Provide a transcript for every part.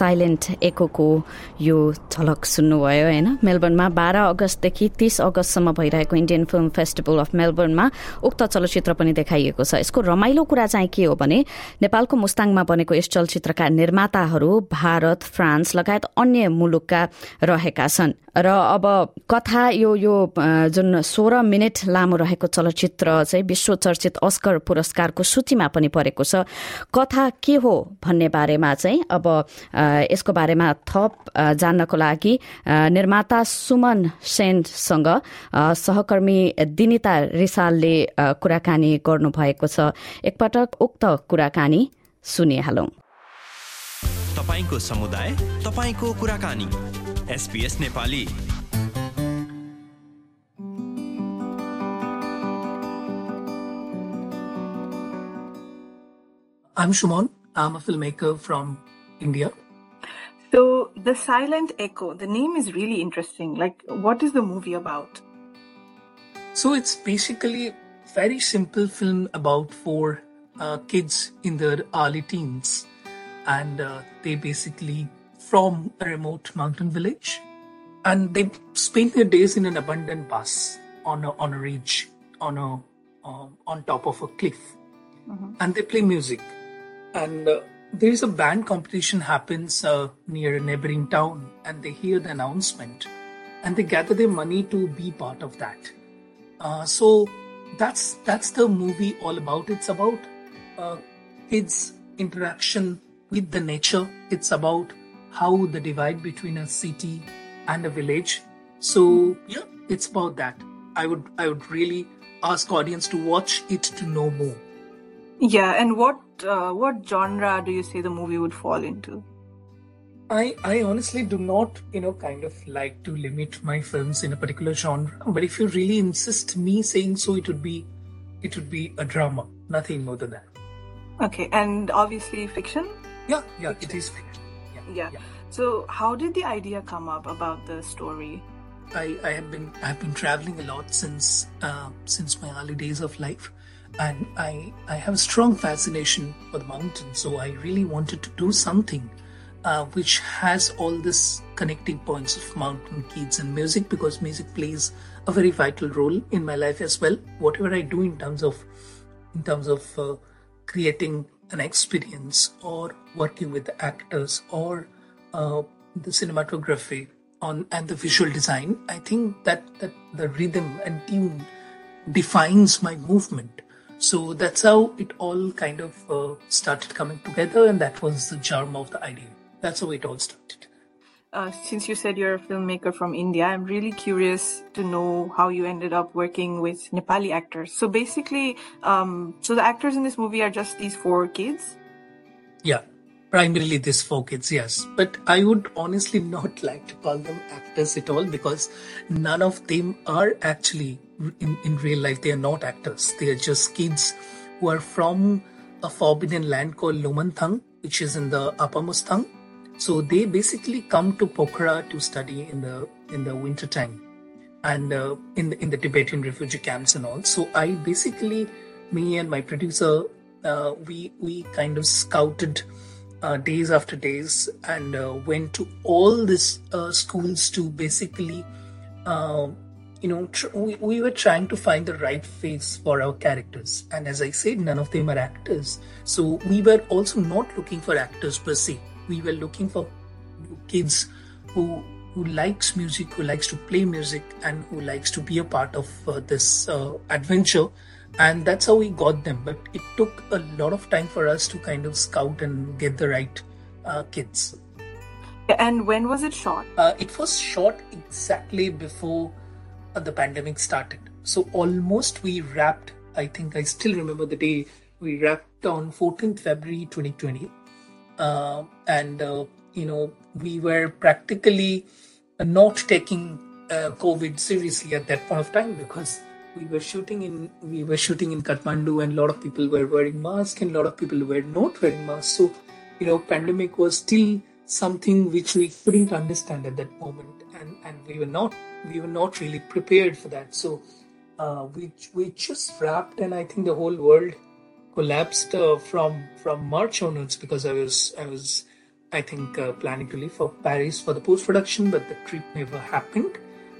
Silent एकोको यो झलक सुन्नुभयो होइन? मेलबर्नमा बाह्र अगस्तदेखि तीस अगस्तसम्म भइरहेको इन्डियन फिल्म फेस्टिभल अफ मेलबर्नमा उक्त चलचित्र पनि देखाइएको छ। यसको रमाइलो कुरा चाहिँ के हो भने नेपालको मुस्ताङमा बनेको यस चलचित्रका निर्माताहरू भारत फ्रान्स लगायत अन्य मुलुकका रहेका छन्। र अब कथा यो यो जुन सोह्र मिनट लामो रहेको चलचित्र चाहिँ विश्व चर्चित अस्कर पुरस्कारको सूचीमा पनि परेको छ। कथा के हो भन्ने बारेमा चाहिँ अब यसको बारेमा थप जान्नको लागि निर्माता सुमन सेनसँग सहकर्मी दिनिता रिसालले कुराकानी गर्नुभएको छ एकपटक उक्त कुराकानी सुनिहालौं तपाईँको समुदाय तपाईँको कुराकानी SBS Nepali I'm Shumon. I'm a filmmaker from India. So, The Silent Echo, the name is really interesting. Like, what is the movie about? So, it's basically a very simple film about four uh, kids in their early teens. And uh, they basically from a remote mountain village. And they spend their days in an abandoned bus on a, on a ridge, on a uh, on top of a cliff, mm-hmm. and they play music. And uh, there is a band competition happens uh, near a neighboring town, and they hear the announcement, and they gather their money to be part of that. Uh, so that's that's the movie all about. It's about uh, kids' interaction with the nature. It's about how the divide between a city and a village. So yeah, it's about that. I would I would really ask audience to watch it to know more. Yeah, and what uh, what genre do you say the movie would fall into? I I honestly do not you know kind of like to limit my films in a particular genre. But if you really insist me saying so, it would be it would be a drama, nothing more than that. Okay, and obviously fiction. Yeah, yeah, fiction. it is fiction yeah. yeah. So how did the idea come up about the story? I, I have been I've been traveling a lot since uh, since my early days of life, and I I have a strong fascination for the mountains. So I really wanted to do something uh, which has all this connecting points of mountain kids and music because music plays a very vital role in my life as well. Whatever I do in terms of in terms of uh, creating an experience or working with the actors or uh, the cinematography on and the visual design i think that that the rhythm and tune defines my movement so that's how it all kind of uh, started coming together and that was the germ of the idea that's how it all started uh, since you said you're a filmmaker from India, I'm really curious to know how you ended up working with Nepali actors. So basically, um, so the actors in this movie are just these four kids? Yeah, primarily these four kids, yes. But I would honestly not like to call them actors at all because none of them are actually, in, in real life, they are not actors. They are just kids who are from a forbidden land called Lo Manthang, which is in the Upper Mustang so they basically come to Pokhara to study in the in the winter time, and uh, in the, in the Tibetan refugee camps and all. So I basically, me and my producer, uh, we we kind of scouted uh, days after days and uh, went to all these uh, schools to basically. You know, tr- we, we were trying to find the right face for our characters. And as I said, none of them are actors. So we were also not looking for actors per se we were looking for kids who who likes music, who likes to play music, and who likes to be a part of uh, this uh, adventure. And that's how we got them. But it took a lot of time for us to kind of scout and get the right uh, kids. And when was it shot? Uh, it was shot exactly before the pandemic started. So almost we wrapped. I think I still remember the day we wrapped on 14th February 2020 uh, and uh, you know we were practically not taking uh, COVID seriously at that point of time because we were shooting in we were shooting in Kathmandu and a lot of people were wearing masks and a lot of people were not wearing masks. So you know, pandemic was still something which we couldn't understand at that moment, and and we were not we were not really prepared for that. So uh, we we just wrapped, and I think the whole world collapsed uh, from from March onwards because I was I was I think uh, planning to leave for Paris for the post production, but the trip never happened,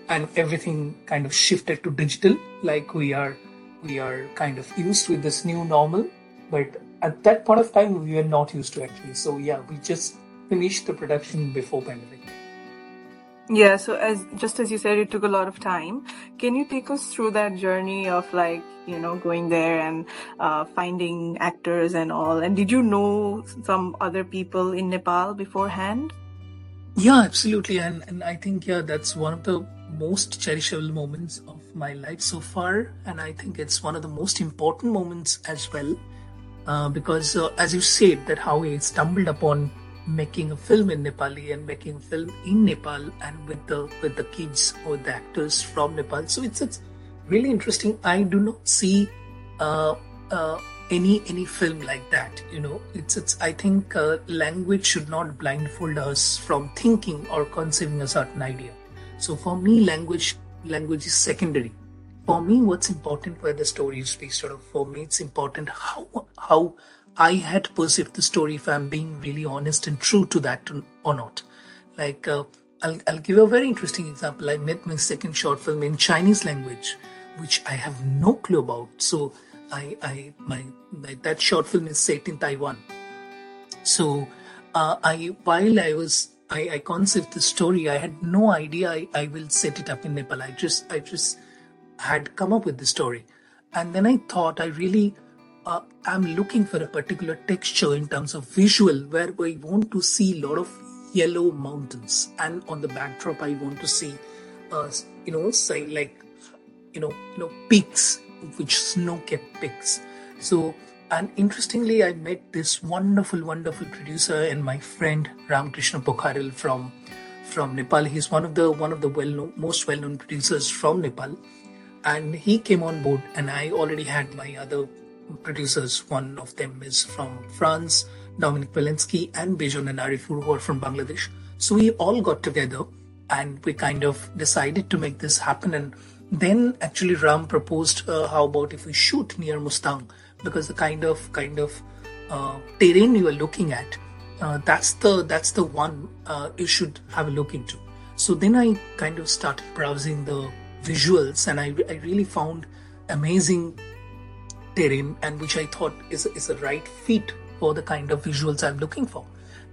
and everything kind of shifted to digital. Like we are we are kind of used with this new normal, but at that point of time we were not used to actually. So yeah, we just finished the production before pandemic. Yeah, so as just as you said, it took a lot of time. Can you take us through that journey of like you know going there and uh, finding actors and all? And did you know some other people in Nepal beforehand? Yeah, absolutely, and and I think yeah, that's one of the most cherishable moments of my life so far, and I think it's one of the most important moments as well, uh, because uh, as you said, that how I stumbled upon making a film in Nepali and making a film in Nepal and with the with the kids or the actors from Nepal. So it's it's really interesting. I do not see uh, uh, any any film like that. You know, it's it's. I think uh, language should not blindfold us from thinking or conceiving a certain idea. So for me, language language is secondary. For me, what's important where the story is based out of. For me, it's important how how I had perceived the story, if I'm being really honest and true to that or not. Like, uh, I'll, I'll give a very interesting example. I made my second short film in Chinese language, which I have no clue about. So, I, I, my, my that short film is set in Taiwan. So, uh, I, while I was, I, I conceived the story, I had no idea I, I will set it up in Nepal. I just, I just had come up with the story, and then I thought I really uh, I'm looking for a particular texture in terms of visual where I want to see a lot of yellow mountains. And on the backdrop I want to see uh, you know say like you know you know peaks which snow-capped peaks. So and interestingly I met this wonderful wonderful producer and my friend Ramkrishna Pokharel from from Nepal. He's one of the one of the well known most well known producers from Nepal. And he came on board and I already had my other producers. One of them is from France, Dominic Walensky, and Bijon and Arifur, who are from Bangladesh. So we all got together and we kind of decided to make this happen. And then actually Ram proposed, uh, how about if we shoot near Mustang? Because the kind of kind of uh, terrain you are looking at, uh, that's the that's the one uh, you should have a look into. So then I kind of started browsing the visuals, and I, I really found amazing terrain and which I thought is, is a right fit for the kind of visuals I'm looking for.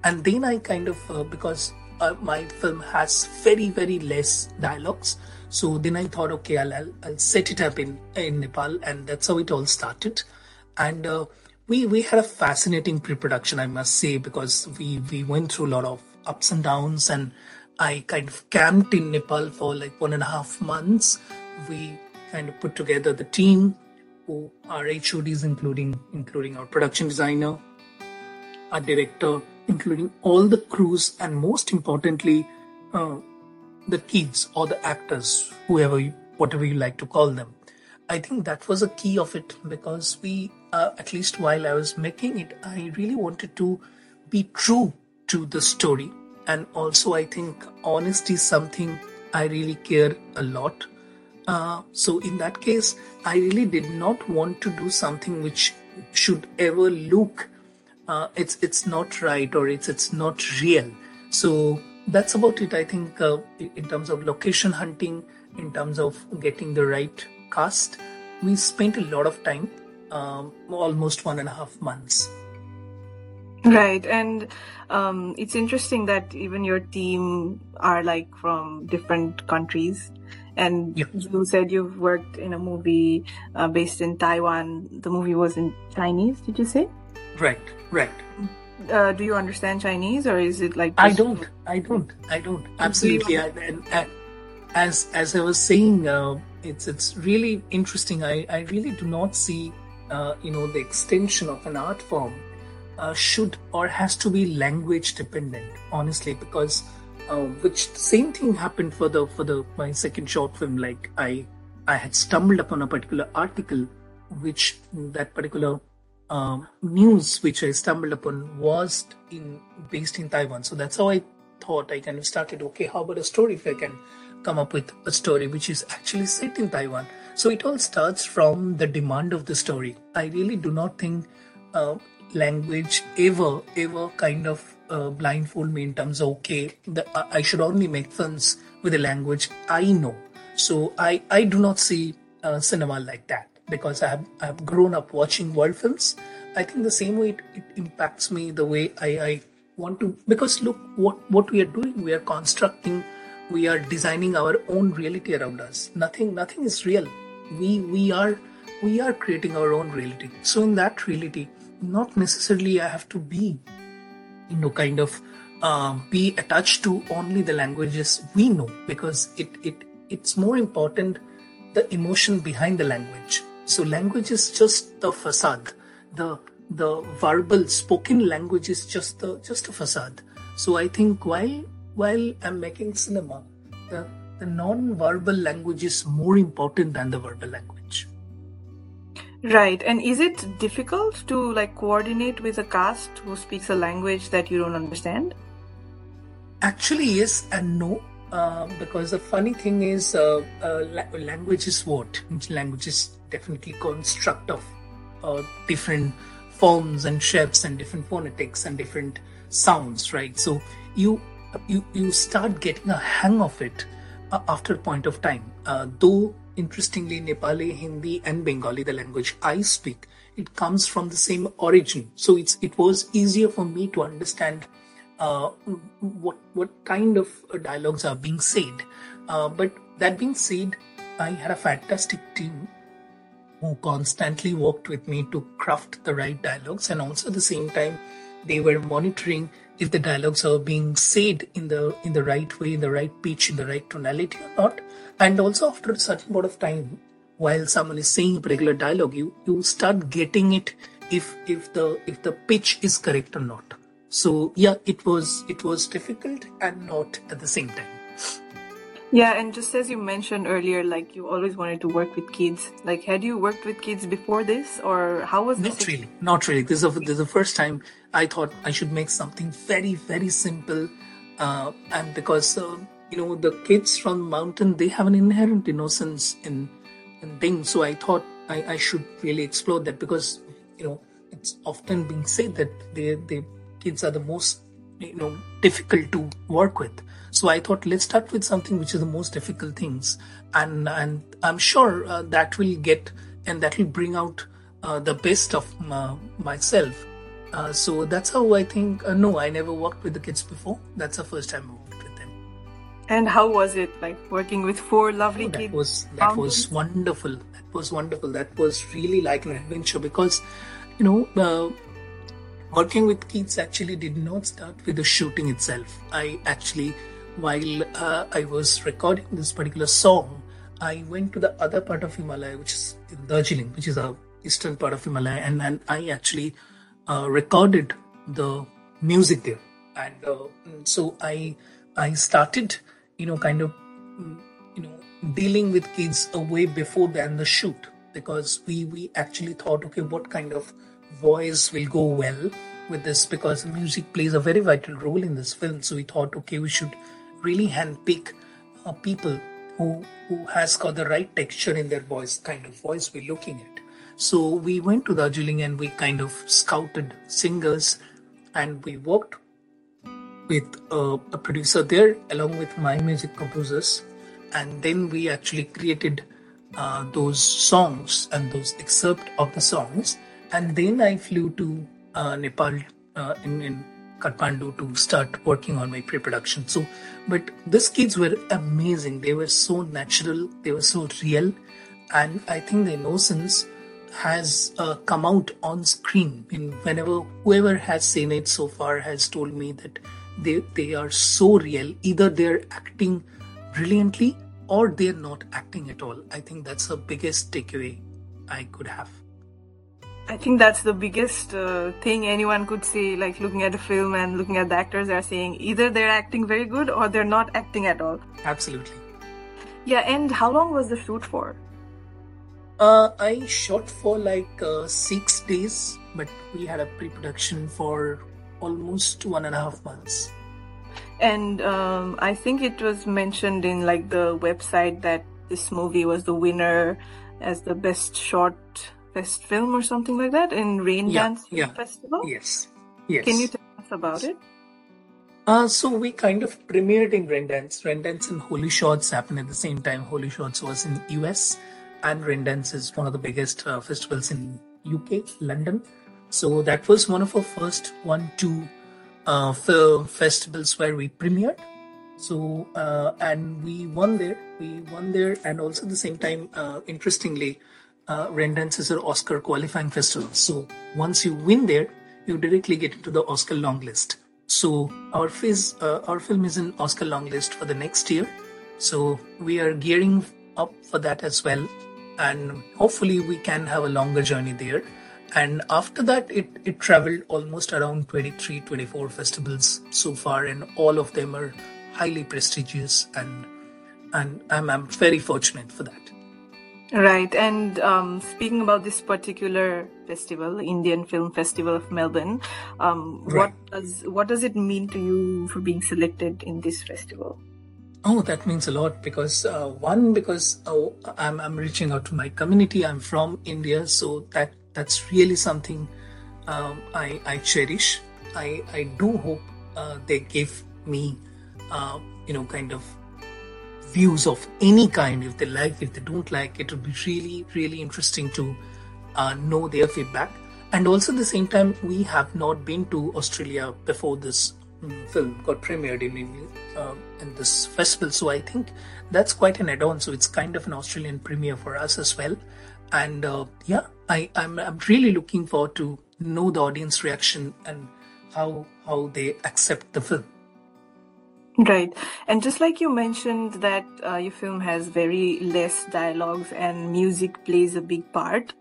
And then I kind of, uh, because uh, my film has very, very less dialogues, so then I thought, okay, I'll, I'll, I'll set it up in, in Nepal, and that's how it all started. And uh, we, we had a fascinating pre production, I must say, because we, we went through a lot of ups and downs, and I kind of camped in Nepal for like one and a half months. We kind of put together the team who are HODs, including including our production designer, our director, including all the crews, and most importantly, uh, the kids or the actors, whoever, you, whatever you like to call them. I think that was a key of it because we, uh, at least while I was making it, I really wanted to be true to the story. And also, I think honesty is something I really care a lot uh, so in that case, I really did not want to do something which should ever look uh, it's it's not right or it's it's not real. So that's about it. I think uh, in terms of location hunting, in terms of getting the right cast, we spent a lot of time, um, almost one and a half months. Right, and um, it's interesting that even your team are like from different countries and you said you've worked in a movie uh, based in Taiwan. The movie was in Chinese, did you say? Right, right. Uh, do you understand Chinese or is it like? I don't. I don't. I don't. Absolutely. I, and, and, as as I was saying, uh, it's it's really interesting. I I really do not see, uh, you know, the extension of an art form uh, should or has to be language dependent, honestly, because uh, which same thing happened for the for the my second short film. Like I I had stumbled upon a particular article, which that particular uh, news which I stumbled upon was in based in Taiwan. So that's how I thought I kind of started. Okay, how about a story if I can come up with a story which is actually set in Taiwan? So it all starts from the demand of the story. I really do not think uh, language ever ever kind of uh, blindfold me in terms of okay, the, I should only make films with a language I know. So I I do not see uh, cinema like that because I have, I have grown up watching world films. I think the same way it, it impacts me the way I, I want to because look what what we are doing we are constructing we are designing our own reality around us nothing nothing is real we we are we are creating our own reality so in that reality not necessarily i have to be you know kind of uh, be attached to only the languages we know because it it it's more important the emotion behind the language so language is just the facade. The the verbal spoken language is just the just a facade. So I think while while I'm making cinema, the the non-verbal language is more important than the verbal language. Right. And is it difficult to like coordinate with a cast who speaks a language that you don't understand? Actually, yes and no. Uh, because the funny thing is, uh, uh, la- language is what? Language is definitely construct of uh, different forms and shapes and different phonetics and different sounds, right? So you you you start getting a hang of it uh, after a point of time. Uh, though interestingly, Nepali, Hindi, and Bengali, the language I speak, it comes from the same origin. So it's it was easier for me to understand uh, what what kind of dialogues are being said. Uh, but that being said, I had a fantastic team who constantly worked with me to craft the right dialogues and also at the same time they were monitoring if the dialogues are being said in the in the right way in the right pitch in the right tonality or not and also after a certain amount of time while someone is saying a particular dialogue you you start getting it if if the if the pitch is correct or not so yeah it was it was difficult and not at the same time yeah, and just as you mentioned earlier, like you always wanted to work with kids. Like, had you worked with kids before this, or how was this? Not really, not really. This is, a, this is the first time I thought I should make something very, very simple, uh, and because uh, you know the kids from mountain they have an inherent innocence in in things. So I thought I, I should really explore that because you know it's often being said that the the kids are the most you know difficult to work with so I thought let's start with something which is the most difficult things, and and I'm sure uh, that will get and that will bring out uh, the best of uh, myself. Uh, so that's how I think. Uh, no, I never worked with the kids before. That's the first time And how was it like working with four lovely oh, that kids? Was, that was wonderful. That was wonderful. That was really like an adventure because, you know uh, working with kids actually did not start with the shooting itself. I actually while uh, I was recording this particular song, I went to the other part of Himalaya, which is in Darjeeling, which is the eastern part of Himalaya, and, and I actually uh, recorded the music there. And uh, so I I started, you know, kind of, you know, dealing with kids a way before than the shoot because we we actually thought, okay, what kind of voice will go well with this because music plays a very vital role in this film. So we thought, okay, we should really handpick uh, people who who has got the right texture in their voice, kind of voice we're looking at. So we went to Darjeeling and we kind of scouted singers, and we worked with uh, a producer there along with my music composers, and then we actually created uh, those songs and those excerpt of the songs, and then I flew to uh, Nepal uh, in in Kathmandu to start working on my pre-production. So, but these kids were amazing. They were so natural. They were so real, and I think the innocence has uh, come out on screen. In whenever whoever has seen it so far has told me that they they are so real. Either they're acting brilliantly or they're not acting at all. I think that's the biggest takeaway I could have. I think that's the biggest uh, thing anyone could say, like looking at a film and looking at the actors, they're saying either they're acting very good or they're not acting at all. Absolutely. Yeah, and how long was the shoot for? Uh, I shot for like uh, six days, but we had a pre production for almost one and a half months. And um, I think it was mentioned in like the website that this movie was the winner as the best short best Film or something like that in Rain Yeah, Dance yeah. Festival. Yes. Yes. Can you tell us about it? Uh, so we kind of premiered in Raindance. Raindance and HollyShorts happened at the same time. HollyShorts was in US, and Raindance is one of the biggest uh, festivals in UK, London. So that was one of our first one two uh, film festivals where we premiered. So uh, and we won there. We won there, and also at the same time, uh, interestingly, uh, Raindance is an Oscar qualifying festival. So once you win there, you directly get into the Oscar long list. So our uh, our film is in Oscar long list for the next year. So we are gearing up for that as well, and hopefully we can have a longer journey there. And after that, it it traveled almost around 23, 24 festivals so far, and all of them are highly prestigious, and and I'm I'm very fortunate for that. Right. And um, speaking about this particular festival, Indian Film Festival of Melbourne, um, what does what does it mean to you for being selected in this festival? Oh, that means a lot because uh, one because oh, I'm I'm reaching out to my community. I'm from India, so that that's really something um, I I cherish. I I do hope uh, they give me uh, you know kind of views of any kind. If they like, if they don't like, it would be really really interesting to uh, know their feedback. And also at the same time, we have not been to Australia before this film got premiered in uh, in this festival. So I think that's quite an add-on. So it's kind of an Australian premiere for us as well. And uh, yeah, I, I'm I'm really looking forward to know the audience reaction and how how they accept the film. Right. And just like you mentioned that uh, your film has very less dialogues and music plays a big part.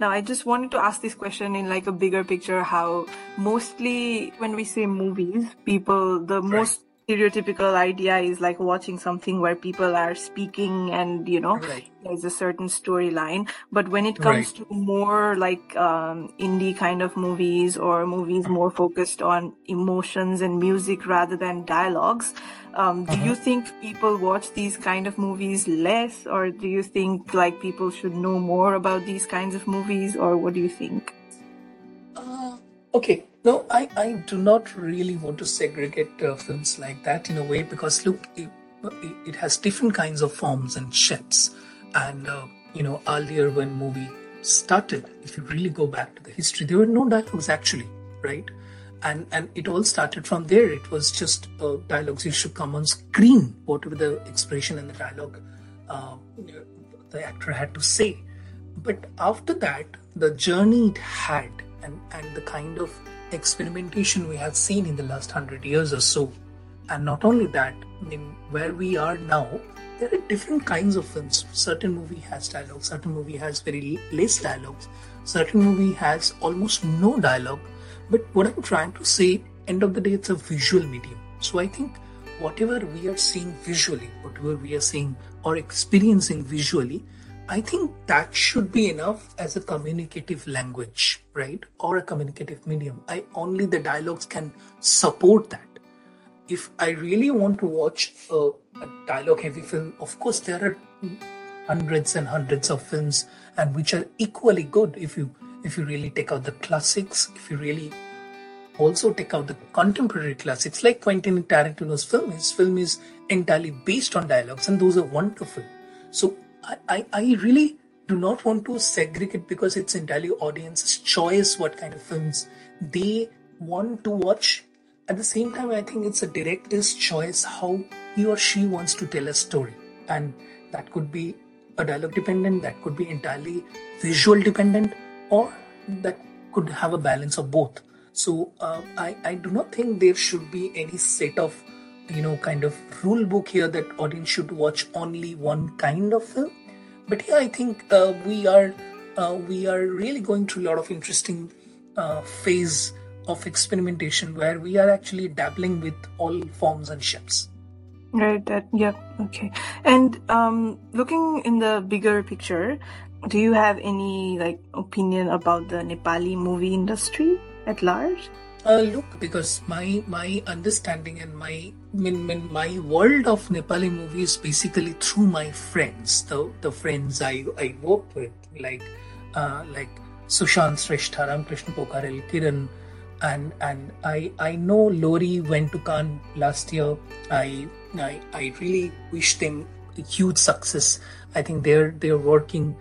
Now, I just wanted to ask this question in like a bigger picture how mostly when we say movies, people, the most stereotypical idea is like watching something where people are speaking and, you know, Right. there's a certain storyline. But when it comes Right. to more like um, indie kind of movies or movies more focused on emotions and music rather than dialogues, um, do you think people watch these kind of movies less, or do you think like people should know more about these kinds of movies, or what do you think? Uh, okay, no, I, I do not really want to segregate uh, films like that in a way because look, it, it has different kinds of forms and shapes. And uh, you know, earlier when movie started, if you really go back to the history, there were no dialogues actually, right? And and it all started from there. It was just uh, dialogues used to come on screen, whatever the expression and the dialogue uh, the actor had to say. But after that, the journey it had and, and the kind of experimentation we have seen in the last hundred years or so, and not only that, I mean, where we are now, there are different kinds of films. Certain movie has dialogue, certain movie has very less dialogues, certain movie has almost no dialogue. But what I'm trying to say, end of the day, it's a visual medium. So I think whatever we are seeing visually, whatever we are seeing or experiencing visually, I think that should be enough as a communicative language, right? Or a communicative medium. I only the dialogues can support that. If I really want to watch a, a dialogue heavy film, of course there are hundreds and hundreds of films and which are equally good if you if you really take out the classics, if you really also take out the contemporary classics like Quentin Tarantino's film. His film is entirely based on dialogues, and those are wonderful. So I, I, really do not want to segregate because it's entirely audience's choice what kind of films they want to watch. At the same time, I think it's a director's choice how he or she wants to tell a story, and that could be a dialogue dependent, that could be entirely visual dependent, or that could have a balance of both. So uh, I, I do not think there should be any set of you know kind of rule book here that audience should watch only one kind of film. But yeah, I think uh, we are uh, we are really going through a lot of interesting uh, phase of experimentation where we are actually dabbling with all forms and shapes. Right. That. Yeah. Okay. And um, looking in the bigger picture, do you have any like opinion about the Nepali movie industry at large? Uh, look, because my my understanding and my min, my world of Nepali movies basically through my friends, the the friends I I work with, like uh, like Sushant Shrestha, Krishna Pokharel, Kiran, and and I I know Lori went to Cannes last year. I I I really wish them huge success. I think they're they're working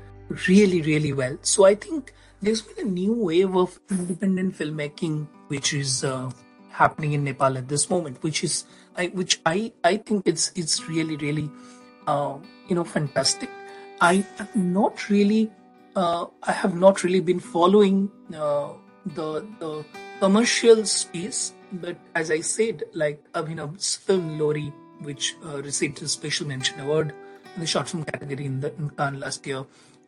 really really well. So I think there's been a new wave of independent filmmaking which is uh, happening in Nepal at this moment, which is I, which I I think it's it's really really uh, you know fantastic. I am not really uh, I have not really been following uh, the the commercial space, but as I said, like Abhinav's film Lori, which uh, received a special mention award in the short film category in the in Cannes last year,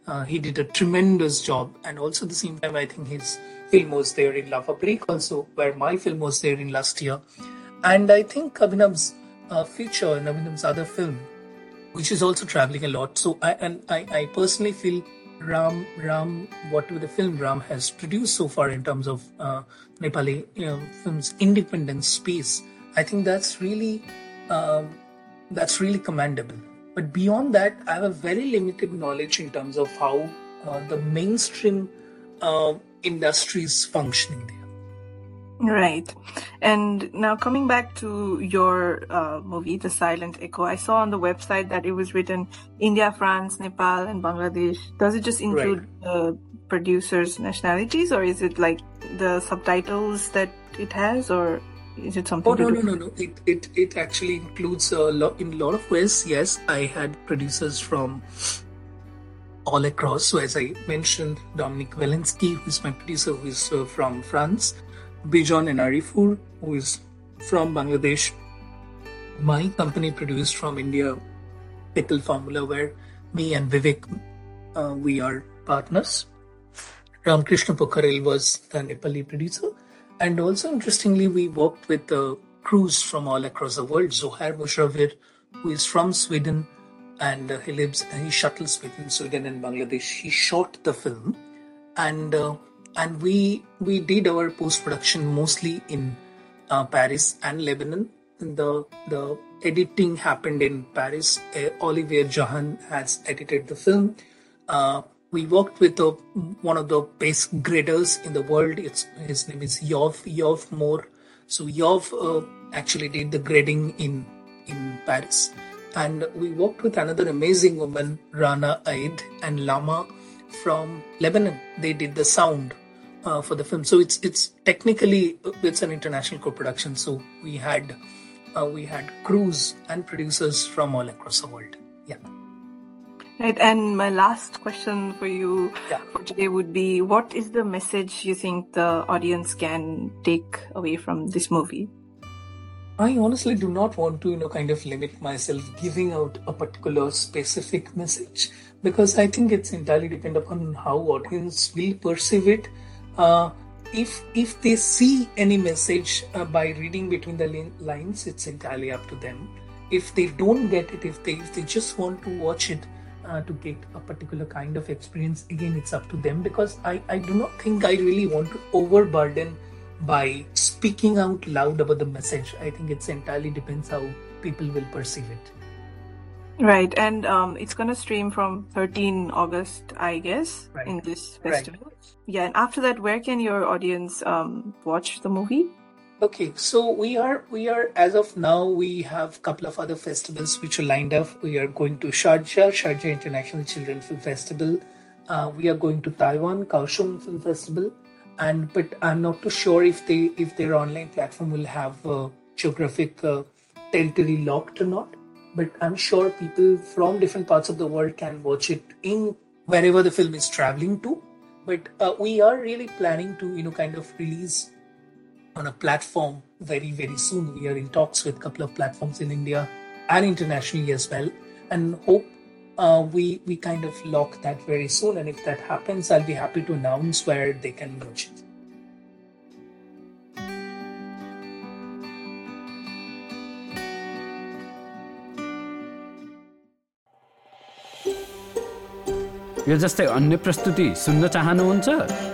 uh, he did a tremendous job, and also the same time, I think his film was there in La Fabrique also, where my film was there in last year, and I think Abhinav's uh, feature and Abhinav's other film, which is also traveling a lot. So I and I, I personally feel Ram Ram whatever the film Ram has produced so far in terms of uh, Nepali you know, films independent space, I think that's really um, that's really commendable. But beyond that, I have a very limited knowledge in terms of how uh, the mainstream uh, industry is functioning there. Right. And now coming back to your uh, movie, The Silent Echo, I saw on the website that it was written India, France, Nepal, and Bangladesh. Does it just include right. producers' nationalities, or is it like the subtitles that it has, or is it something? Oh no, no, no, no. It it it actually includes a lot in a lot of ways. Yes, I had producers from all across. So as I mentioned, Dominic Walensky, who is my producer, who is uh, from France. Bijon and Arifur, who is from Bangladesh. My company produced from India, Pickle Formula, where me and Vivek, uh, we are partners. Ramkrishna Pokharel was the Nepali producer. And also, interestingly, we worked with uh, crews from all across the world. Zohair Mushavir, who is from Sweden, and uh, he lives, and he shuttles between Sweden and Bangladesh. He shot the film, and uh, and we we did our post production mostly in uh, Paris and Lebanon. The the editing happened in Paris. Uh, Olivier Jahan has edited the film. We worked with a, one of the best graders in the world. It's his name is Yov Yov Moore. So Yov uh, actually did the grading in in Paris, and we worked with another amazing woman, Rana Eid and Lama from Lebanon. They did the sound uh, for the film. So it's it's technically it's an international co-production. So we had uh, we had crews and producers from all across the world. Yeah. Right, and my last question for you yeah. for today would be: What is the message you think the audience can take away from this movie? I honestly do not want to, you know, kind of limit myself giving out a particular specific message because I think it's entirely dependent upon how audience will perceive it uh, if if they see any message uh, by reading between the lines, it's entirely up to them. If they don't get it, if they if they just want to watch it uh, to get a particular kind of experience, again, it's up to them. Because I I do not think I really want to overburden by speaking out loud about the message. I think it's entirely depends how people will perceive it. Right, and um, it's gonna stream from 13 August, I guess, right. in this festival. Right. Yeah, and after that, where can your audience um, watch the movie? Okay, so we are we are as of now we have a couple of other festivals which are lined up. We are going to Sharjah, Sharjah International Children Film Festival. Uh, we are going to Taiwan, Kaohsiung Film Festival, and but I'm not too sure if they if their online platform will have uh, geographic uh, territory locked or not but I'm sure people from different parts of the world can watch it in wherever the film is traveling to. But uh, we are really planning to, you know, kind of release on a platform very, very soon. We are in talks with a couple of platforms in India and internationally as well, and hope uh, we we kind of lock that very soon. And if that happens, I'll be happy to announce where they can watch it. यो जस्तै अन्य प्रस्तुति सुन्न चाहनुहुन्छ